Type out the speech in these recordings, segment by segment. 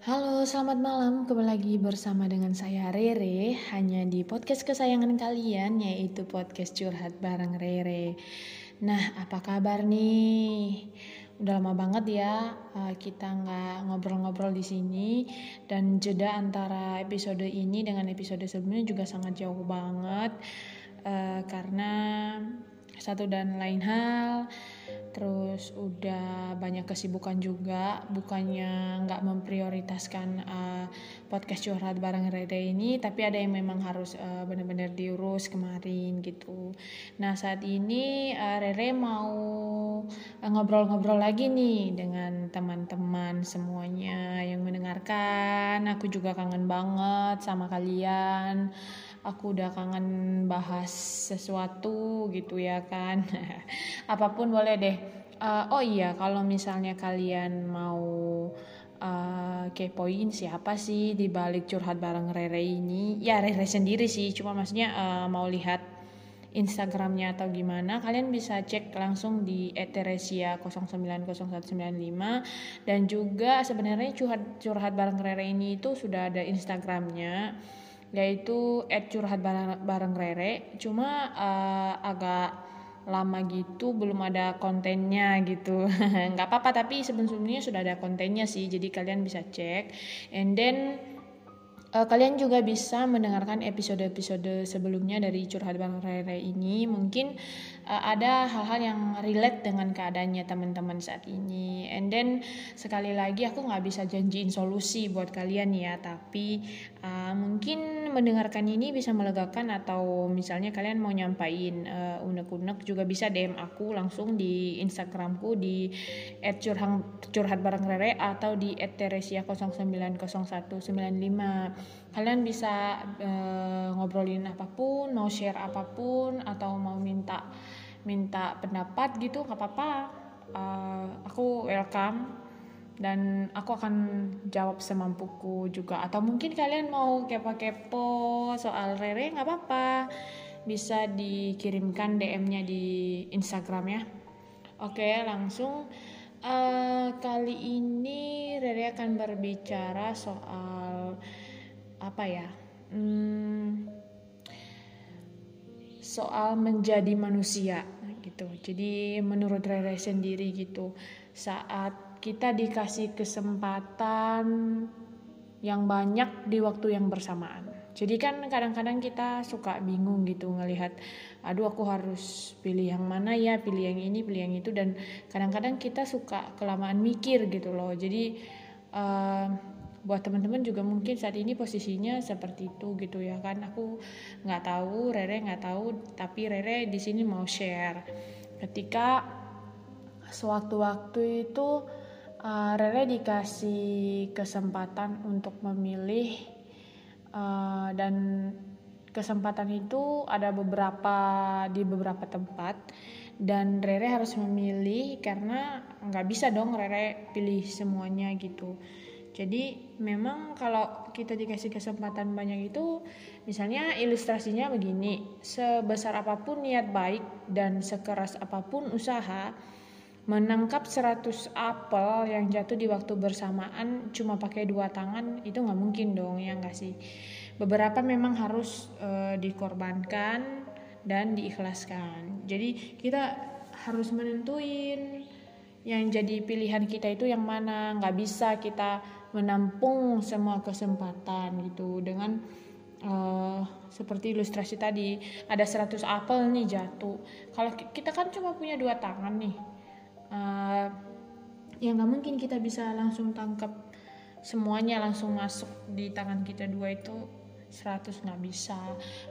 Halo, selamat malam. Kembali lagi bersama dengan saya Rere hanya di podcast kesayangan kalian yaitu podcast curhat bareng Rere. Nah, apa kabar nih? Udah lama banget ya eh, kita nggak ngobrol-ngobrol di sini dan jeda antara episode ini dengan episode sebelumnya juga sangat jauh banget uh, karena satu dan lain hal terus udah banyak kesibukan juga bukannya nggak memprioritaskan uh, podcast curhat bareng Rede ini tapi ada yang memang harus uh, benar-benar diurus kemarin gitu. Nah saat ini uh, Rere mau ngobrol-ngobrol uh, lagi nih dengan teman-teman semuanya yang mendengarkan. Aku juga kangen banget sama kalian aku udah kangen bahas sesuatu gitu ya kan. Apa pun boleh deh. Uh, oh iya kalau misalnya kalian mau uh, kepoin siapa sih di balik curhat bareng Rere ini? Ya Rere sendiri sih cuma maksudnya uh, mau lihat Instagramnya atau gimana kalian bisa cek langsung di eteresia 090195 dan juga sebenarnya curhat curhat bareng Rere ini itu sudah ada Instagramnya yaitu curhat bareng, bareng Rere. Cuma uh, agak lama gitu belum ada kontennya gitu. Nggak apa-apa tapi sebelumnya sudah ada kontennya sih jadi kalian bisa cek. And then uh, kalian juga bisa mendengarkan episode-episode sebelumnya dari curhat bareng Rere ini. Mungkin ada hal-hal yang relate dengan keadaannya teman-teman saat ini. And then sekali lagi aku nggak bisa janjiin solusi buat kalian ya. Tapi uh, mungkin mendengarkan ini bisa melegakan atau misalnya kalian mau nyampain uh, unek-unek juga bisa DM aku langsung di Instagramku di @curhat atau di @teresia090195 kalian bisa uh, ngobrolin apa pun mau share apa pun atau mau minta minta pendapat gitu nggak apa-apa. Uh, aku welcome dan aku akan jawab semampuku juga. Atau mungkin kalian mau kepo-kepo soal Rere nggak apa-apa. Bisa dikirimkan DM-nya di Instagram ya. Oke langsung. Uh, kali ini Rere akan berbicara soal apa ya hmm, soal menjadi manusia gitu. Jadi menurut Rere sendiri gitu, saat kita dikasih kesempatan yang banyak di waktu yang bersamaan. Jadi kan kadang-kadang kita suka bingung gitu ngelihat, aduh aku harus pilih yang mana ya, pilih yang ini, pilih yang itu dan kadang-kadang kita suka kelamaan mikir gitu loh. Jadi uh, buat teman-teman juga mungkin saat ini posisinya seperti itu gitu ya kan. Aku nggak tahu Rere nggak tahu tapi Rere di sini mau share. Ketika sewaktu-waktu itu uh, Rere dikasih kesempatan untuk memilih uh, dan kesempatan itu ada beberapa di beberapa tempat. Dan Rere harus memilih karena nggak bisa dong Rere pilih semuanya gitu jadi memang kalau kita dikasih kesempatan banyak itu misalnya ilustrasinya begini, sebesar apa pun niat baik dan sekeras apa pun usaha, menangkap 100 apel yang jatuh di waktu bersamaan cuma pakai dua tangan itu nggak mungkin dong ya nggak sih. Beberapa memang harus e, dikorbankan dan diikhlaskan. Jadi kita harus menentuin yang jadi pilihan kita itu yang mana nggak bisa kita menampung semua kesempatan gitu dengan uh, seperti ilustrasi tadi ada 100 apel nih jatuh. Kalau kita kan cuma punya dua tangan nih uh, ya nggak mungkin kita bisa langsung tangkap semuanya langsung masuk di tangan kita dua itu 100 nggak bisa.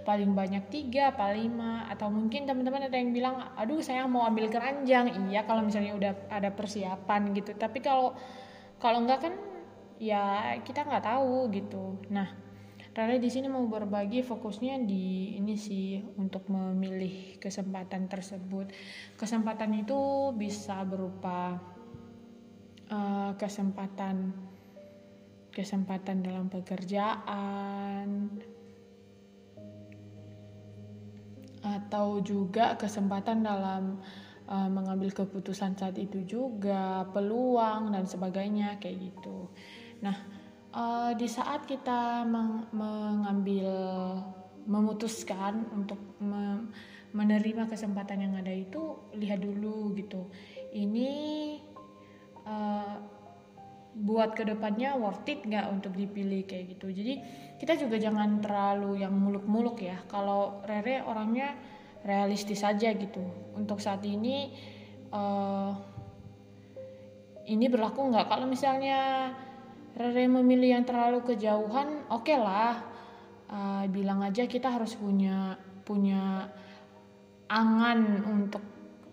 Paling banyak tiga paling lima atau mungkin teman-teman ada yang bilang aduh saya mau ambil keranjang. Iya kalau misalnya udah ada persiapan gitu. Tapi kalau kalau nggak kan ya kita nggak tahu gitu nah Rale di sini mau berbagi fokusnya di ini sih untuk memilih kesempatan tersebut. Kesempatan itu bisa berupa uh, kesempatan kesempatan dalam pekerjaan atau juga kesempatan dalam uh, mengambil keputusan saat itu juga peluang dan sebagainya kayak gitu. Nah, uh, di saat kita meng mengambil memutuskan untuk me menerima kesempatan yang ada itu lihat dulu gitu. Ini uh, buat ke depannya worth it nggak untuk dipilih kayak gitu? Jadi kita juga jangan terlalu yang muluk-muluk ya. Kalau Rere orangnya realistis saja gitu. Untuk saat ini uh, ini berlaku nggak? Kalau misalnya Rere memilih yang terlalu kejauhan oke okay lah uh, bilang aja kita harus punya punya angan untuk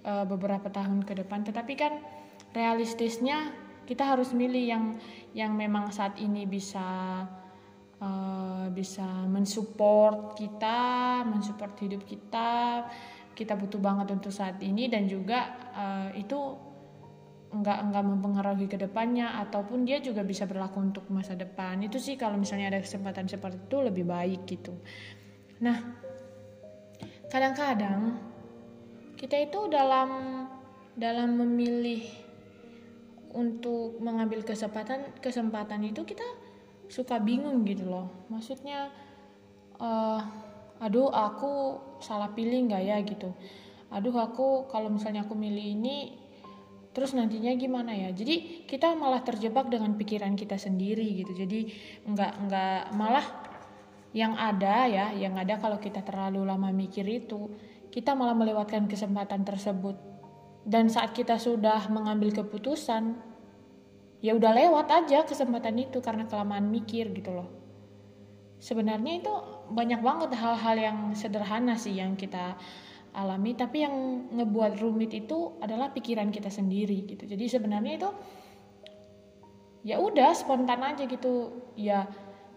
uh, beberapa tahun ke depan tetapi kan realistisnya kita harus milih yang yang memang saat ini bisa uh, bisa mensupport kita, mensupport hidup kita. Kita butuh banget untuk saat ini dan juga uh, itu nggak nggak mempengaruhi ke depannya ataupun dia juga bisa berlaku untuk masa depan. Itu sih kalau misalnya ada kesempatan seperti itu lebih baik gitu. Nah kadang-kadang kita itu dalam dalam memilih untuk mengambil kesempatan kesempatan itu kita suka bingung gitu loh. Maksudnya uh, aduh aku salah pilih nggak ya? gitu. Aduh aku kalau misalnya aku milih ini terus nantinya gimana ya? Jadi kita malah terjebak dengan pikiran kita sendiri gitu. Jadi nggak nggak malah yang ada ya yang ada kalau kita terlalu lama mikir itu kita malah melewatkan kesempatan tersebut. Dan saat kita sudah mengambil keputusan ya udah lewat aja kesempatan itu karena kelamaan mikir gitu loh. Sebenarnya itu banyak banget hal-hal yang sederhana sih yang kita alami tapi yang ngebuat rumit itu adalah pikiran kita sendiri gitu. Jadi sebenarnya itu ya udah spontan aja gitu. Ya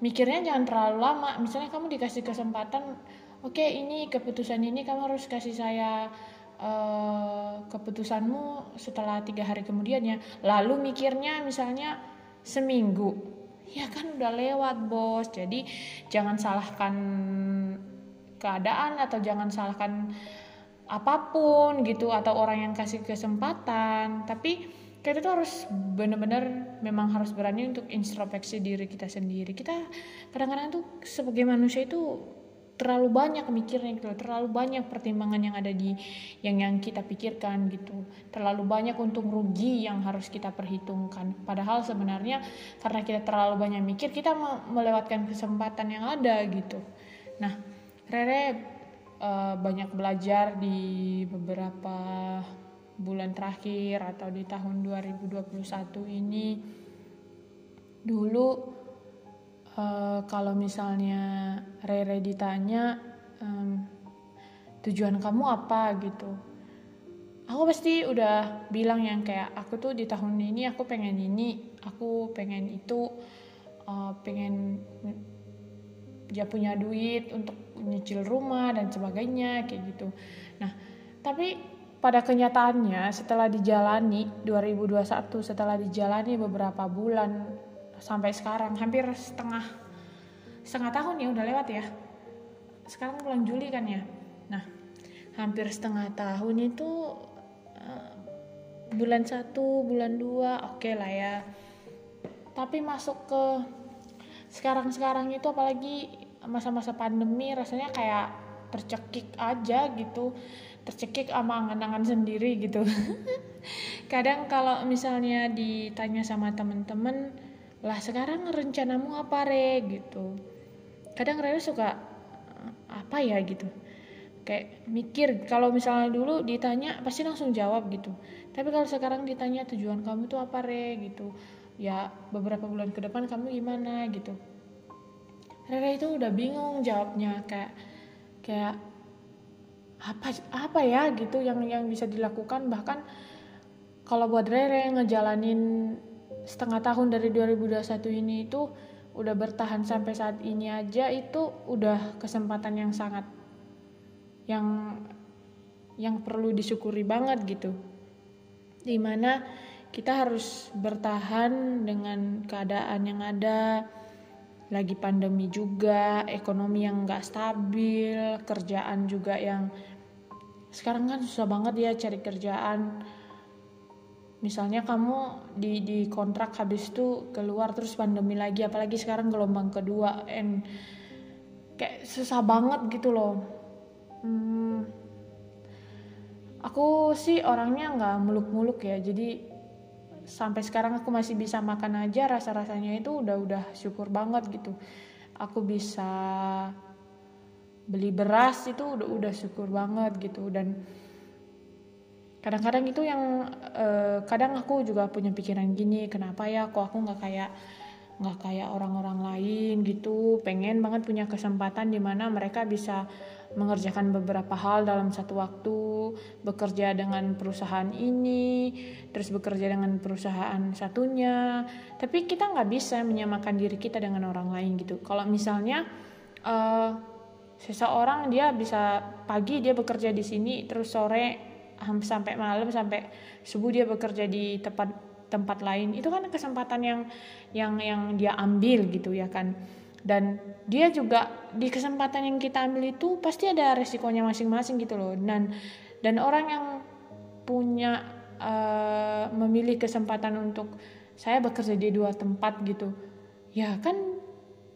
mikirnya jangan terlalu lama. Misalnya kamu dikasih kesempatan oke okay, ini keputusan ini kamu harus kasih saya uh, keputusanmu setelah tiga hari kemudian ya. Lalu mikirnya misalnya seminggu. Ya kan udah lewat bos. Jadi jangan salahkan keadaan atau jangan salahkan apa pun gitu atau orang yang kasih kesempatan. Tapi kita tuh harus benar-benar memang harus berani untuk introspeksi diri kita sendiri. Kita kadang-kadang tuh sebagai manusia itu terlalu banyak mikirnya gitu terlalu banyak pertimbangan yang ada di yang yang kita pikirkan gitu. Terlalu banyak untung rugi yang harus kita perhitungkan. Padahal sebenarnya karena kita terlalu banyak mikir kita melewatkan kesempatan yang ada gitu. Nah Rere uh, banyak belajar di beberapa bulan terakhir atau di tahun 2021 ini. Dulu uh, kalau misalnya Rere ditanya um, tujuan kamu apa? gitu. Aku pasti udah bilang yang kayak aku tuh di tahun ini aku pengen ini aku pengen itu uh, pengen dia punya duit untuk nyicil rumah dan sebagainya kayak gitu. Nah tapi pada kenyataannya setelah dijalani 2021 setelah dijalani beberapa bulan sampai sekarang hampir setengah setengah tahun ya udah lewat ya. Sekarang bulan Juli kan ya. Nah hampir setengah tahun itu uh, bulan satu bulan dua oke okay lah ya. Tapi masuk ke sekarang-sekarang itu apalagi masa-masa pandemi rasanya kayak tercekik aja gitu. Tercekik sama angan-angan sendiri gitu. Kadang kalau misalnya ditanya sama temen-temen lah sekarang rencanamu apa re? gitu. Kadang Rere suka apa ya? gitu. Kayak mikir kalau misalnya dulu ditanya pasti langsung jawab gitu. Tapi kalau sekarang ditanya tujuan kamu tuh apa re? gitu ya beberapa bulan ke depan kamu gimana gitu. Rere itu udah bingung jawabnya kayak kayak apa apa ya? gitu yang yang bisa dilakukan. Bahkan kalau buat Rere ngejalanin setengah tahun dari 2021 ini itu udah bertahan sampai saat ini aja itu udah kesempatan yang sangat yang yang perlu disyukuri banget gitu. Di mana kita harus bertahan dengan keadaan yang ada. Lagi pandemi juga ekonomi yang nggak stabil kerjaan juga yang sekarang kan susah banget ya cari kerjaan. Misalnya kamu di di kontrak habis itu keluar terus pandemi lagi apalagi sekarang gelombang kedua and kayak susah banget gitu loh. Hmm, aku sih orangnya nggak muluk-muluk ya jadi sampai sekarang aku masih bisa makan aja rasa-rasanya itu udah udah syukur banget gitu. Aku bisa beli beras itu udah udah syukur banget gitu. Dan kadang-kadang itu yang uh, kadang aku juga punya pikiran gini kenapa ya kok aku nggak kayak nggak kayak orang-orang lain gitu. Pengen banget punya kesempatan di mana mereka bisa mengerjakan beberapa hal dalam satu waktu bekerja dengan perusahaan ini terus bekerja dengan perusahaan satunya. Tapi kita nggak bisa menyamakan diri kita dengan orang lain gitu. Kalau misalnya uh, seseorang dia bisa pagi dia bekerja di sini terus sore sampai malam sampai subuh dia bekerja di tempat tempat lain itu kan kesempatan yang yang yang dia ambil gitu ya kan. Dan dia juga di kesempatan yang kita ambil itu pasti ada resikonya masing-masing gitu loh. Dan dan orang yang punya uh, memilih kesempatan untuk saya bekerja di dua tempat gitu. Ya kan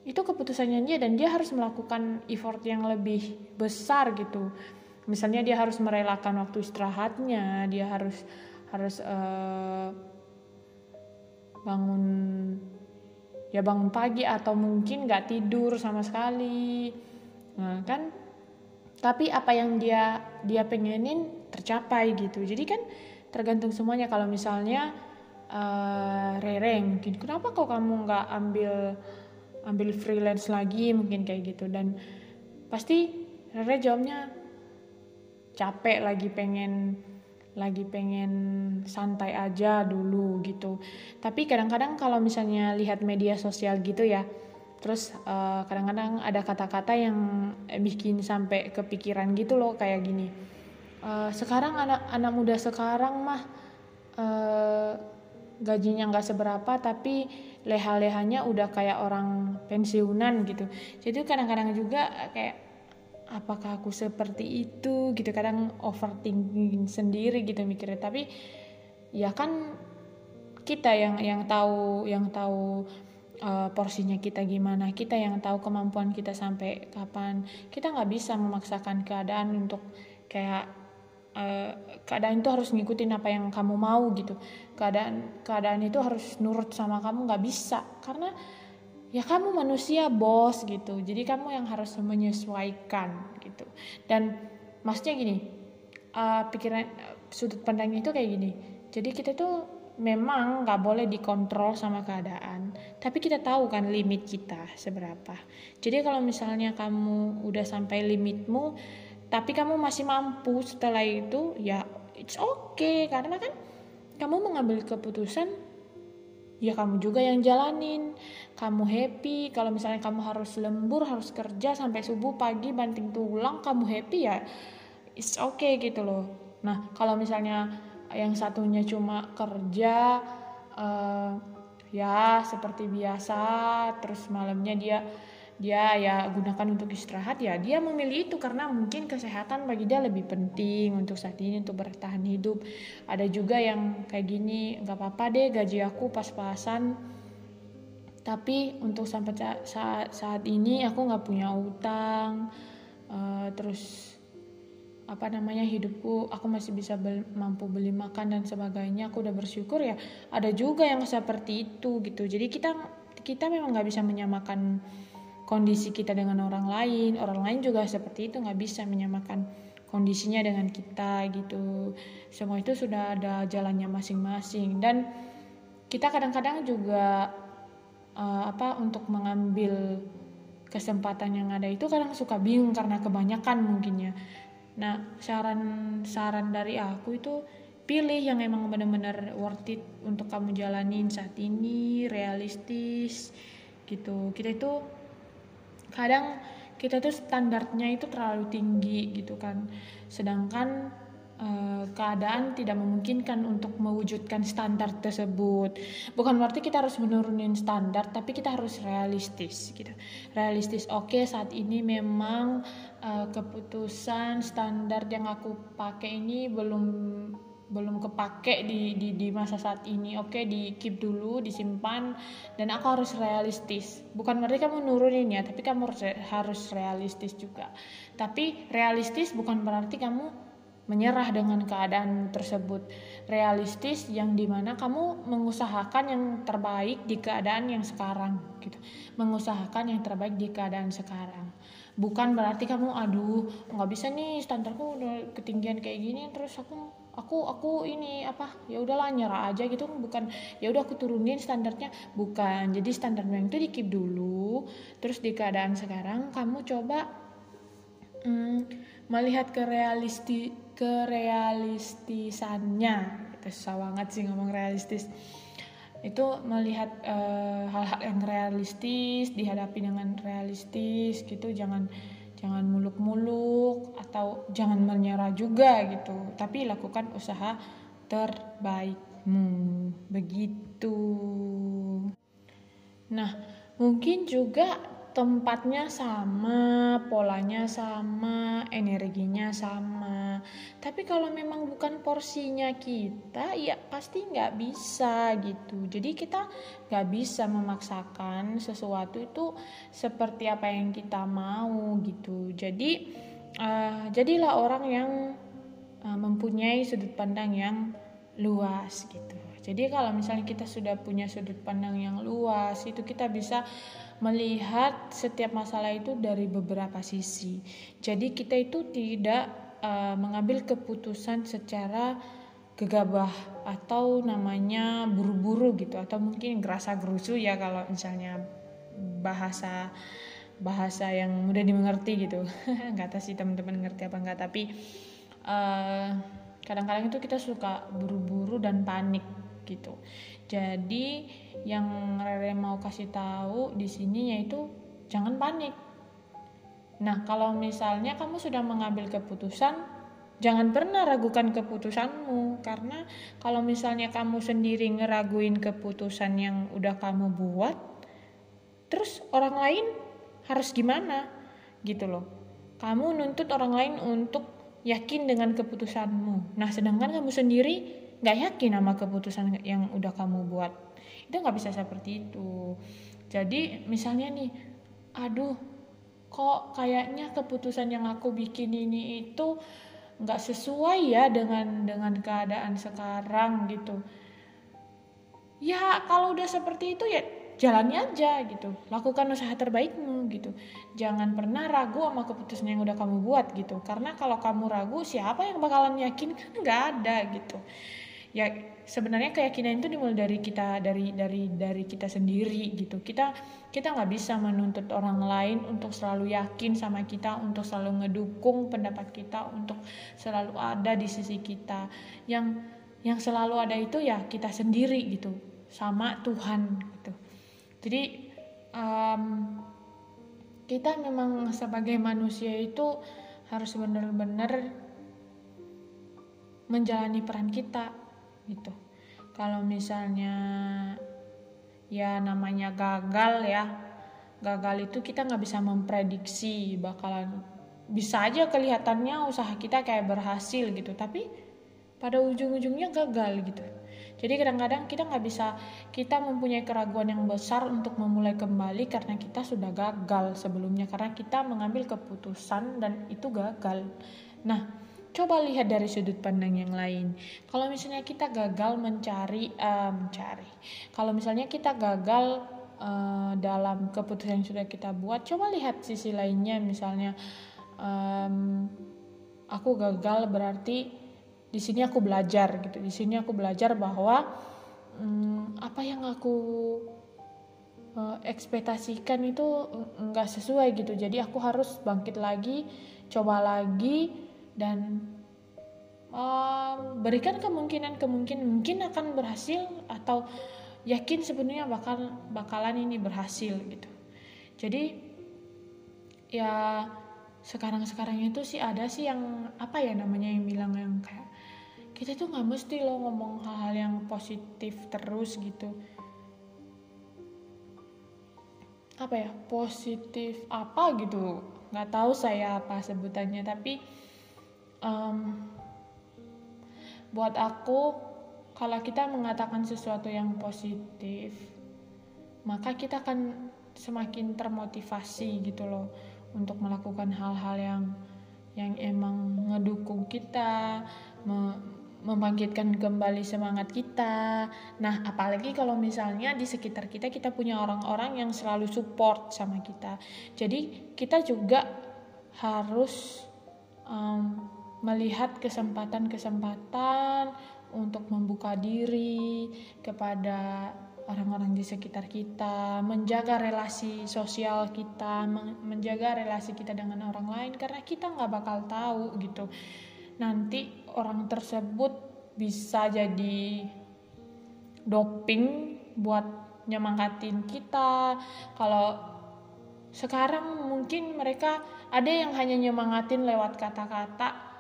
itu keputusannya dia dan dia harus melakukan effort yang lebih besar gitu. Misalnya dia harus merelakan waktu istirahatnya dia harus harus uh, bangun ya bangun pagi atau mungkin nggak tidur sama sekali. Nah kan? Tapi apa yang dia dia pengenin tercapai gitu. Jadi kan tergantung semuanya kalau misalnya uh, Rere mungkin kenapa kok kamu nggak ambil ambil freelance lagi mungkin kayak gitu dan pasti Rere jawabnya capek lagi pengen lagi pengen santai aja dulu gitu. Tapi kadang-kadang kalau misalnya lihat media sosial gitu ya, terus eh, kadang-kadang ada kata-kata yang bikin sampai kepikiran gitu loh kayak gini. Uh, sekarang anak-anak muda sekarang mah uh, gajinya nggak seberapa tapi leha-lehanya udah kayak orang pensiunan gitu. Jadi kadang-kadang juga kayak apakah aku seperti itu gitu kadang overthinking sendiri gitu mikirnya tapi ya kan kita yang yang tahu yang tahu uh, porsinya kita gimana kita yang tahu kemampuan kita sampai kapan kita nggak bisa memaksakan keadaan untuk kayak uh, keadaan itu harus ngikutin apa yang kamu mau gitu. Keadaan keadaan itu harus nurut sama kamu nggak bisa. Karena ya kamu manusia bos gitu. Jadi kamu yang harus menyesuaikan gitu. Dan maksudnya gini uh, pikiran uh, sudut pandangnya itu kayak gini. Jadi kita tuh memang nggak boleh dikontrol sama keadaan. Tapi kita tahu kan limit kita seberapa. Jadi kalau misalnya kamu udah sampai limitmu tapi kamu masih mampu setelah itu ya it's okay. Karena kan kamu mengambil keputusan ya kamu juga yang jalanin. Kamu happy. Kalau misalnya kamu harus lembur harus kerja sampai subuh pagi banting tulang kamu happy ya it's okay gitu loh. Nah kalau misalnya yang satunya cuma kerja uh, ya seperti biasa terus malamnya dia dia ya gunakan untuk istirahat ya dia memilih itu karena mungkin kesehatan bagi dia lebih penting untuk saat ini untuk bertahan hidup. Ada juga yang kayak gini nggak apa-apa deh gaji aku pas-pasan tapi untuk sampai saat saat ini aku nggak punya utang uh, terus apa namanya hidupku aku masih bisa bel, mampu beli makan dan sebagainya aku udah bersyukur ya. Ada juga yang seperti itu gitu. Jadi kita kita memang nggak bisa menyamakan kondisi kita dengan orang lain. Orang lain juga seperti itu nggak bisa menyamakan kondisinya dengan kita gitu. Semua itu sudah ada jalannya masing-masing. Dan kita kadang-kadang juga uh, apa untuk mengambil kesempatan yang ada itu kadang suka bingung karena kebanyakan mungkinnya nah saran saran dari aku itu pilih yang emang benar-benar worth it untuk kamu jalanin saat ini realistis gitu. Kita itu kadang kita tuh standarnya itu terlalu tinggi gitu kan. Sedangkan e, keadaan tidak memungkinkan untuk mewujudkan standar tersebut. Bukan berarti kita harus menurunin standar tapi kita harus realistis gitu. Realistis. Oke okay, saat ini memang e, keputusan standar yang aku pakai ini belum belum kepake di, di di masa saat ini. Oke okay, di keep dulu disimpan dan aku harus realistis. Bukan berarti kamu nurunin ya tapi kamu harus realistis juga. Tapi realistis bukan berarti kamu menyerah dengan keadaan tersebut. Realistis yang di mana kamu mengusahakan yang terbaik di keadaan yang sekarang gitu. Mengusahakan yang terbaik di keadaan sekarang. Bukan berarti kamu aduh nggak bisa nih standarku udah ketinggian kayak gini terus aku aku aku ini apa ya udahlah nyerah aja gitu. Bukan ya udah aku turunin standarnya. Bukan jadi standarnya itu di dulu. Terus di keadaan sekarang kamu coba hmm, melihat ke realisti kerealistisannya itu susah banget sih ngomong realistis. Itu melihat eh, hal-hal uh, yang realistis dihadapi dengan realistis gitu. Jangan jangan muluk-muluk atau jangan menyerah juga gitu. Tapi lakukan usaha terbaikmu. Begitu. Nah mungkin juga tempatnya sama, polanya sama, energinya sama. Tapi kalau memang bukan porsinya kita, ya pasti nggak bisa gitu. Jadi kita nggak bisa memaksakan sesuatu itu seperti apa yang kita mau gitu. Jadi uh, jadilah orang yang uh, mempunyai sudut pandang yang luas gitu. Jadi kalau misalnya kita sudah punya sudut pandang yang luas, itu kita bisa melihat setiap masalah itu dari beberapa sisi. Jadi kita itu tidak uh, mengambil keputusan secara gegabah atau namanya buru-buru gitu atau mungkin gerasa gerusu ya kalau misalnya bahasa bahasa yang mudah dimengerti gitu nggak tahu sih teman-teman ngerti apa enggak tapi eh, kadang-kadang itu kita suka buru-buru dan panik gitu jadi yang Rere mau kasih tahu di sini yaitu jangan panik. Nah, kalau misalnya kamu sudah mengambil keputusan, jangan pernah ragukan keputusanmu karena kalau misalnya kamu sendiri ngeraguin keputusan yang udah kamu buat, terus orang lain harus gimana? Gitu loh. Kamu nuntut orang lain untuk yakin dengan keputusanmu. Nah, sedangkan kamu sendiri nggak yakin sama keputusan yang udah kamu buat itu nggak bisa seperti itu. Jadi misalnya nih aduh kok kayaknya keputusan yang aku bikin ini itu nggak sesuai ya dengan dengan keadaan sekarang gitu. Ya kalau udah seperti itu ya jalani aja gitu. Lakukan usaha terbaikmu gitu. Jangan pernah ragu sama keputusan yang udah kamu buat gitu. Karena kalau kamu ragu siapa yang bakalan yakin? Kan nggak ada gitu. Ya sebenarnya keyakinan itu dimulai dari kita dari dari dari kita sendiri gitu. Kita kita nggak bisa menuntut orang lain untuk selalu yakin sama kita untuk selalu ngedukung pendapat kita untuk selalu ada di sisi kita. Yang yang selalu ada itu ya kita sendiri gitu sama Tuhan gitu. Jadi um, kita memang sebagai manusia itu harus benar-benar menjalani peran kita gitu. Kalau misalnya ya namanya gagal ya gagal itu kita nggak bisa memprediksi bakalan bisa aja kelihatannya usaha kita kayak berhasil gitu tapi pada ujung-ujungnya gagal gitu. Jadi kadang-kadang kita nggak bisa kita mempunyai keraguan yang besar untuk memulai kembali karena kita sudah gagal sebelumnya karena kita mengambil keputusan dan itu gagal. Nah coba lihat dari sudut pandang yang lain. Kalau misalnya kita gagal mencari, uh, mencari. Kalau misalnya kita gagal uh, dalam keputusan yang sudah kita buat, coba lihat sisi lainnya. Misalnya, um, aku gagal berarti di sini aku belajar gitu. Di sini aku belajar bahwa um, apa yang aku uh, ekspektasikan itu nggak sesuai gitu. Jadi aku harus bangkit lagi, coba lagi dan um, berikan kemungkinan-kemungkinan mungkin akan berhasil atau yakin sebenarnya bakal bakalan ini berhasil gitu. Jadi ya sekarang-sekarang itu sih ada sih yang apa ya namanya yang bilang yang kayak kita tuh nggak mesti lo ngomong hal-hal yang positif terus gitu. Apa ya? Positif apa gitu? Nggak tahu saya apa sebutannya tapi um, buat aku kalau kita mengatakan sesuatu yang positif maka kita akan semakin termotivasi gitu loh untuk melakukan hal-hal yang yang emang ngedukung kita me, membangkitkan kembali semangat kita. Nah, apalagi kalau misalnya di sekitar kita kita punya orang-orang yang selalu support sama kita. Jadi kita juga harus um, melihat kesempatan-kesempatan untuk membuka diri kepada orang-orang di sekitar kita, menjaga relasi sosial kita, menjaga relasi kita dengan orang lain karena kita nggak bakal tahu gitu. Nanti orang tersebut bisa jadi doping buat nyemangatin kita. Kalau sekarang mungkin mereka ada yang hanya nyemangatin lewat kata-kata,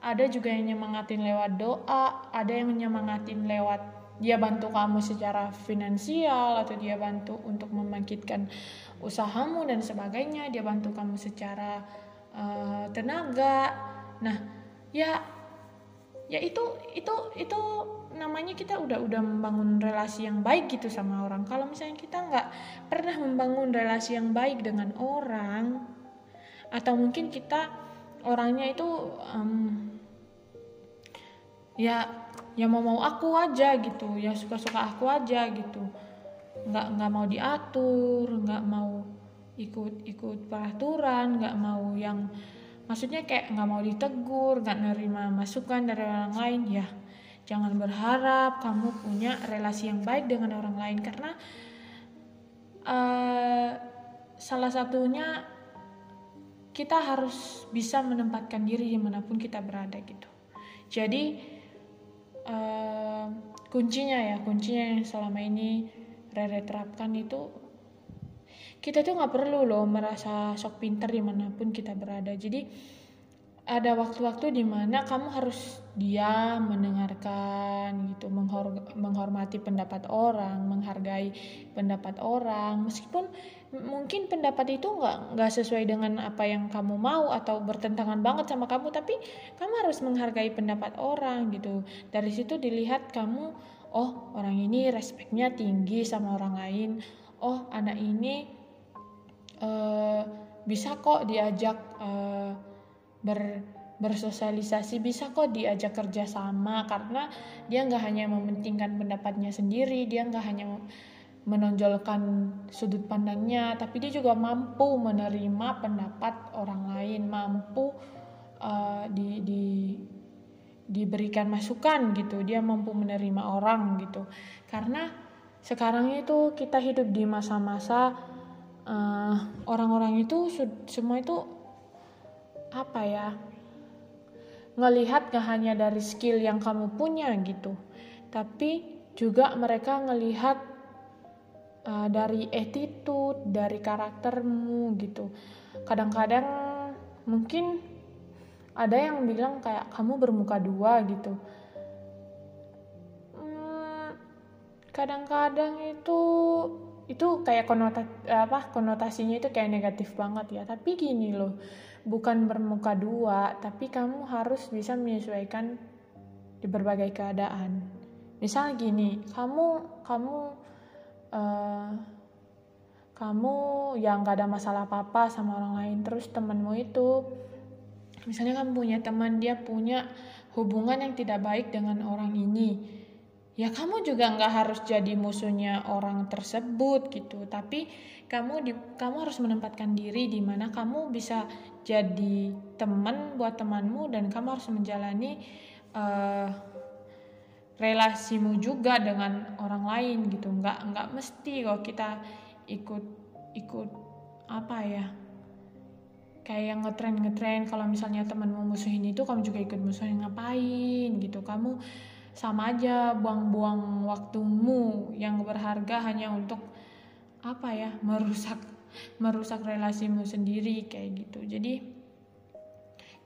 ada juga yang nyemangatin lewat doa, ada yang nyemangatin lewat dia bantu kamu secara finansial atau dia bantu untuk membangkitkan usahamu dan sebagainya. Dia bantu kamu secara uh, tenaga. Nah ya ya itu itu itu namanya kita udah udah membangun relasi yang baik gitu sama orang. Kalau misalnya kita nggak pernah membangun relasi yang baik dengan orang atau mungkin kita orangnya itu um, ya ya mau mau aku aja gitu. Ya suka suka aku aja gitu. Nggak nggak mau diatur nggak mau ikut ikut peraturan nggak mau yang maksudnya kayak nggak mau ditegur nggak nerima masukan dari orang lain. Ya jangan berharap kamu punya relasi yang baik dengan orang lain. Karena uh, salah satunya kita harus bisa menempatkan diri di mana pun kita berada gitu. Jadi uh, kuncinya ya kuncinya yang selama ini Rere terapkan itu kita tuh nggak perlu loh merasa sok pinter di mana pun kita berada. Jadi ada waktu-waktu di mana kamu harus diam mendengarkan gitu menghor menghormati pendapat orang menghargai pendapat orang. Meskipun mungkin pendapat itu nggak nggak sesuai dengan apa yang kamu mau atau bertentangan banget sama kamu tapi kamu harus menghargai pendapat orang gitu. Dari situ dilihat kamu oh orang ini respeknya tinggi sama orang lain. Oh anak ini uh, bisa kok diajak uh, ber bersosialisasi bisa kok diajak kerja sama karena dia nggak hanya mementingkan pendapatnya sendiri dia nggak hanya menonjolkan sudut pandangnya, tapi dia juga mampu menerima pendapat orang lain, mampu uh, di, di diberikan masukan gitu, dia mampu menerima orang gitu. Karena sekarang itu kita hidup di masa-masa uh, orang-orang itu semua itu apa ya ngelihat gak hanya dari skill yang kamu punya gitu tapi juga mereka ngelihat uh, dari attitude, dari karaktermu gitu. Kadang-kadang mungkin ada yang bilang kayak kamu bermuka dua gitu. Hmm, kadang-kadang itu itu kayak konota apa konotasinya itu kayak negatif banget ya. Tapi gini loh, bukan bermuka dua, tapi kamu harus bisa menyesuaikan di berbagai keadaan. Misal gini, kamu kamu uh, kamu yang gak ada masalah apa-apa sama orang lain terus temenmu itu misalnya kamu punya teman dia punya hubungan yang tidak baik dengan orang ini ya kamu juga nggak harus jadi musuhnya orang tersebut gitu. Tapi kamu di, kamu harus menempatkan diri di mana kamu bisa jadi teman buat temanmu dan kamu harus menjalani uh, relasimu juga dengan orang lain gitu. Nggak nggak mesti kok kita ikut ikut apa ya kayak yang ngetren ngetren kalau misalnya temanmu musuhin itu kamu juga ikut musuhin ngapain gitu? Kamu sama aja buang-buang waktumu yang berharga hanya untuk apa ya merusak merusak relasimu sendiri kayak gitu. Jadi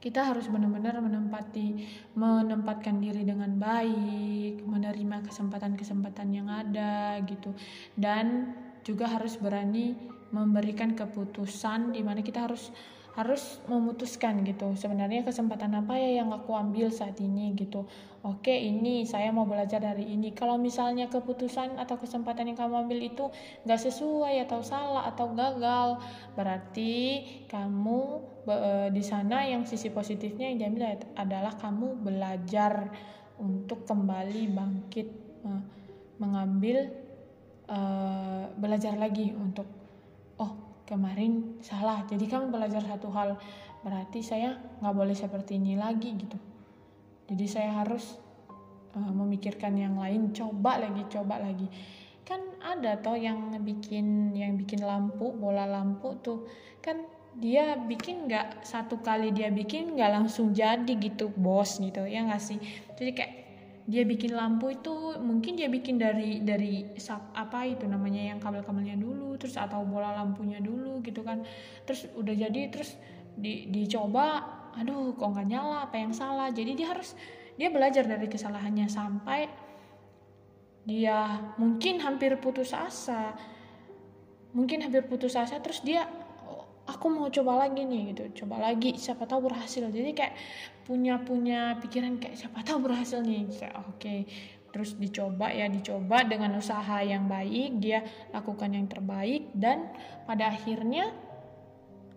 kita harus benar-benar menempati menempatkan diri dengan baik menerima kesempatan-kesempatan yang ada gitu. Dan juga harus berani memberikan keputusan di mana kita harus harus memutuskan gitu sebenarnya kesempatan apa ya yang aku ambil saat ini gitu. Oke ini saya mau belajar dari ini. Kalau misalnya keputusan atau kesempatan yang kamu ambil itu nggak sesuai atau salah atau gagal berarti kamu e, di sana yang sisi positifnya yang diambil adalah kamu belajar untuk kembali bangkit mengambil uh, belajar lagi untuk kemarin salah. Jadi kamu belajar satu hal berarti saya nggak boleh seperti ini lagi gitu. Jadi saya harus uh, memikirkan yang lain coba lagi coba lagi. Kan ada toh yang bikin yang bikin lampu bola lampu tuh. Kan dia bikin nggak satu kali dia bikin nggak langsung jadi gitu bos gitu. Ya nggak sih? Jadi kayak dia bikin lampu itu mungkin dia bikin dari dari apa itu namanya yang kabel-kabelnya dulu terus atau bola lampunya dulu gitu kan. Terus udah jadi terus di, dicoba aduh kok nggak nyala apa yang salah. Jadi dia harus dia belajar dari kesalahannya sampai dia mungkin hampir putus asa. Mungkin hampir putus asa terus dia aku mau coba lagi nih gitu. Coba lagi siapa tahu berhasil. Jadi kayak punya punya pikiran kayak siapa tahu berhasil nih. Oke. Okay. terus dicoba ya dicoba dengan usaha yang baik dia lakukan yang terbaik dan pada akhirnya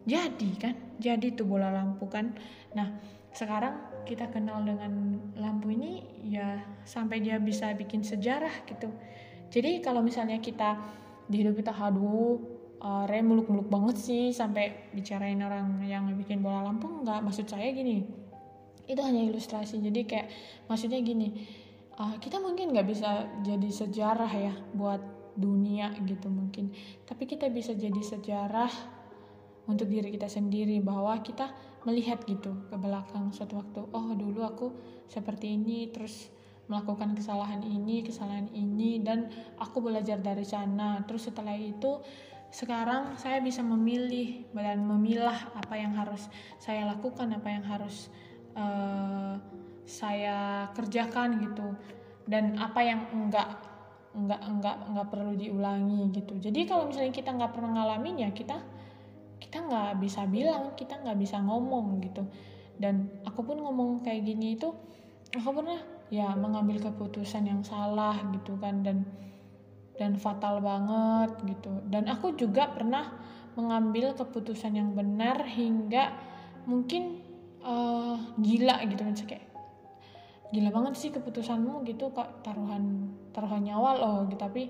jadi kan jadi tuh bola lampu kan. Nah sekarang kita kenal dengan lampu ini ya sampai dia bisa bikin sejarah gitu. Jadi kalau misalnya kita di hidup kita haduh uh, Re muluk-muluk banget sih sampai bicarain orang yang bikin bola lampu nggak maksud saya gini itu hanya ilustrasi. Jadi kayak maksudnya gini uh, kita mungkin nggak bisa jadi sejarah ya buat dunia gitu mungkin. Tapi kita bisa jadi sejarah untuk diri kita sendiri bahwa kita melihat gitu ke belakang suatu waktu. Oh dulu aku seperti ini terus melakukan kesalahan ini kesalahan ini dan aku belajar dari sana. Terus setelah itu sekarang saya bisa memilih dan memilah apa yang harus saya lakukan apa yang harus uh, saya kerjakan gitu. Dan apa yang enggak enggak enggak enggak perlu diulangi gitu. Jadi kalau misalnya kita nggak pernah ngalamin ya kita kita nggak bisa bilang kita nggak bisa ngomong gitu. Dan aku pun ngomong kayak gini itu aku pernah ya mengambil keputusan yang salah gitu kan. Dan dan fatal banget gitu. Dan aku juga pernah mengambil keputusan yang benar hingga mungkin uh, gila gitu kan. Kayak gila banget sih keputusanmu gitu kak taruhan taruhan nyawa loh gitu. Tapi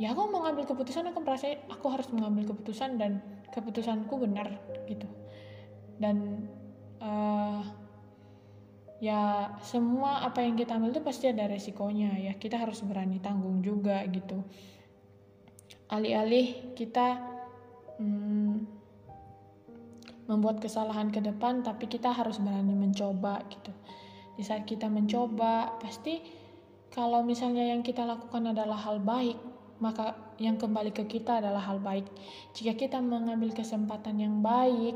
ya aku mau ngambil keputusan aku merasa aku harus mengambil keputusan dan keputusanku benar gitu. Dan uh, ya semua apa yang kita ambil itu pasti ada resikonya ya. Kita harus berani tanggung juga gitu. Alih-alih kita hmm, membuat kesalahan ke depan tapi kita harus berani mencoba gitu. Di saat kita mencoba pasti kalau misalnya yang kita lakukan adalah hal baik maka yang kembali ke kita adalah hal baik. Jika kita mengambil kesempatan yang baik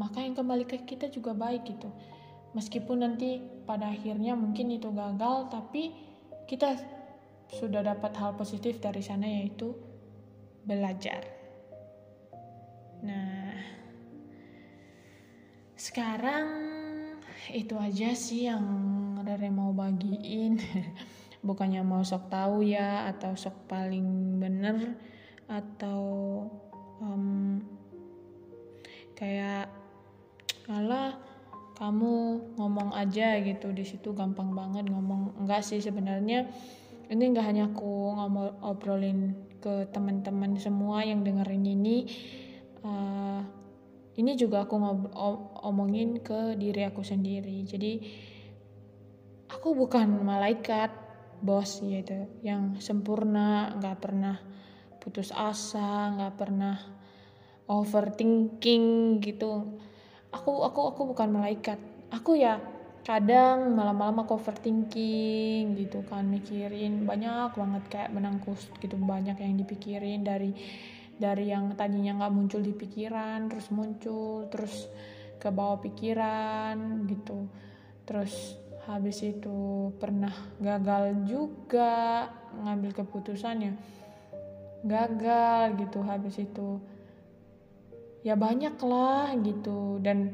maka yang kembali ke kita juga baik gitu meskipun nanti pada akhirnya mungkin itu gagal tapi kita sudah dapat hal positif dari sana yaitu belajar. Nah sekarang itu aja sih yang Rere mau bagiin. Bukannya mau sok tahu ya atau sok paling bener atau um, kayak Allah kamu ngomong aja gitu di situ gampang banget ngomong. Enggak sih sebenarnya ini enggak hanya aku ngomong obrolin ke teman-teman semua yang dengerin ini. Uh, ini juga aku ngomongin ke diri aku sendiri. Jadi aku bukan malaikat bos gitu yang sempurna nggak pernah putus asa nggak pernah overthinking gitu aku aku aku bukan malaikat. Aku ya kadang malam-malam aku overthinking gitu kan mikirin banyak banget kayak menangkus gitu banyak yang dipikirin dari dari yang tadinya nggak muncul di pikiran terus muncul terus ke bawah pikiran gitu. Terus habis itu pernah gagal juga ngambil keputusannya gagal gitu habis itu ya banyak lah gitu. Dan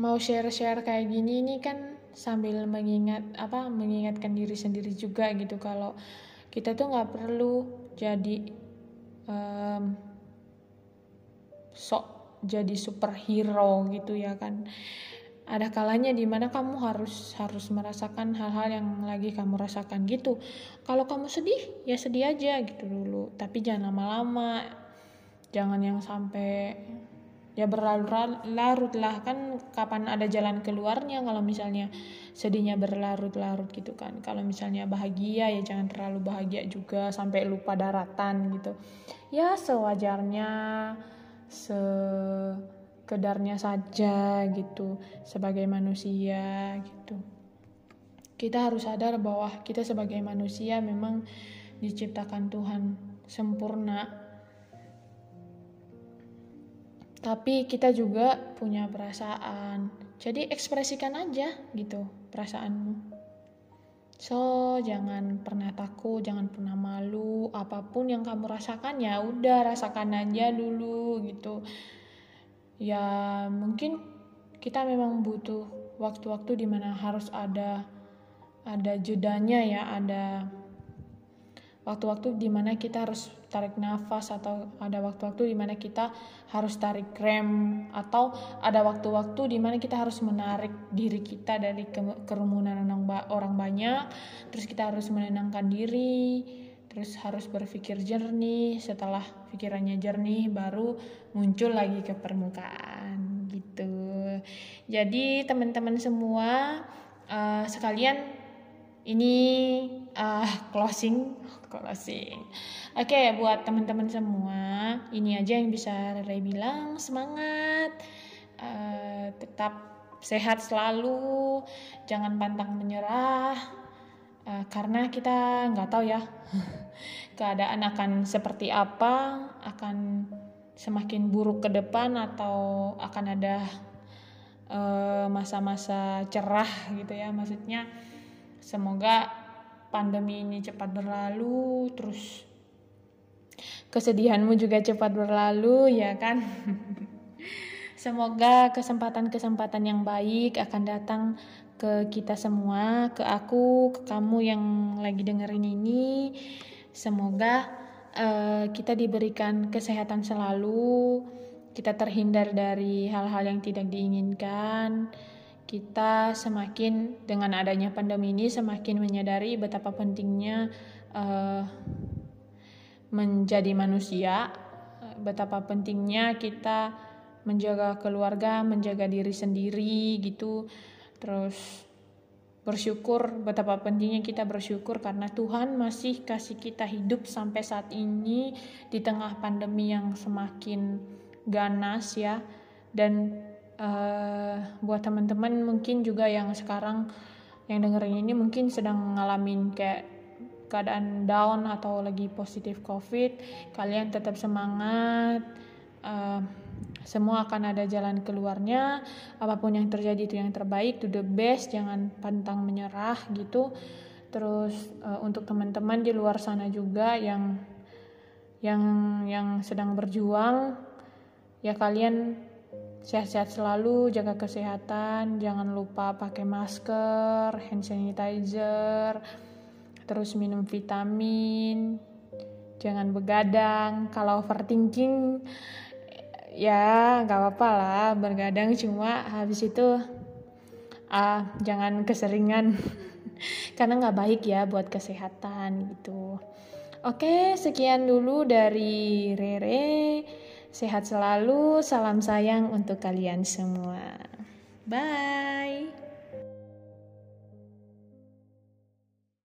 mau share-share kayak gini ini kan sambil mengingat apa mengingatkan diri sendiri juga gitu. Kalau kita tuh nggak perlu jadi um, sok jadi superhero gitu ya kan. Ada kalanya di mana kamu harus harus merasakan hal-hal yang lagi kamu rasakan gitu. Kalau kamu sedih ya sedih aja gitu dulu. Tapi jangan lama-lama jangan yang sampai ya berlarut-larut lah kan kapan ada jalan keluarnya kalau misalnya sedihnya berlarut-larut gitu kan. Kalau misalnya bahagia ya jangan terlalu bahagia juga sampai lupa daratan gitu. Ya sewajarnya se kedarnya saja gitu sebagai manusia gitu. Kita harus sadar bahwa kita sebagai manusia memang diciptakan Tuhan sempurna tapi kita juga punya perasaan. Jadi ekspresikan aja gitu perasaanmu. So jangan pernah takut jangan pernah malu. Apa pun yang kamu rasakan ya udah rasakan aja dulu gitu. Ya mungkin kita memang butuh waktu-waktu di mana harus ada ada jedanya ya ada waktu-waktu di mana kita harus tarik nafas atau ada waktu-waktu di mana kita harus tarik rem atau ada waktu-waktu di mana kita harus menarik diri kita dari kerumunan orang banyak. Terus kita harus menenangkan diri terus harus berpikir jernih. Setelah pikirannya jernih baru muncul lagi ke permukaan gitu. Jadi teman-teman semua uh, sekalian ini uh, closing. Closing. Oke okay, buat teman-teman semua ini aja yang bisa Rere bilang. Semangat. Uh, tetap sehat selalu. Jangan pantang menyerah. Uh, karena kita nggak tahu ya keadaan akan seperti apa akan semakin buruk ke depan atau akan ada eh, masa-masa uh, cerah gitu ya. Maksudnya semoga pandemi ini cepat berlalu terus kesedihanmu juga cepat berlalu ya kan semoga kesempatan-kesempatan yang baik akan datang ke kita semua, ke aku, ke kamu yang lagi dengerin ini. Semoga uh, kita diberikan kesehatan selalu, kita terhindar dari hal-hal yang tidak diinginkan. Kita semakin dengan adanya pandemi ini semakin menyadari betapa pentingnya uh, menjadi manusia, betapa pentingnya kita menjaga keluarga, menjaga diri sendiri gitu. Terus bersyukur betapa pentingnya kita bersyukur karena Tuhan masih kasih kita hidup sampai saat ini di tengah pandemi yang semakin ganas ya. Dan uh, buat teman-teman mungkin juga yang sekarang yang dengerin ini mungkin sedang ngalamin kayak keadaan down atau lagi positif covid kalian tetap semangat uh, semua akan ada jalan keluarnya apa pun yang terjadi itu yang terbaik to the best jangan pantang menyerah gitu. Terus uh, untuk teman-teman di luar sana juga yang yang yang sedang berjuang ya kalian sehat-sehat selalu jaga kesehatan jangan lupa pakai masker hand sanitizer terus minum vitamin. Jangan begadang. Kalau overthinking ya nggak apa-apa lah bergadang. Cuma habis itu uh, jangan keseringan. Karena nggak baik ya buat kesehatan gitu. Oke sekian dulu dari Rere sehat selalu salam sayang untuk kalian semua. Bye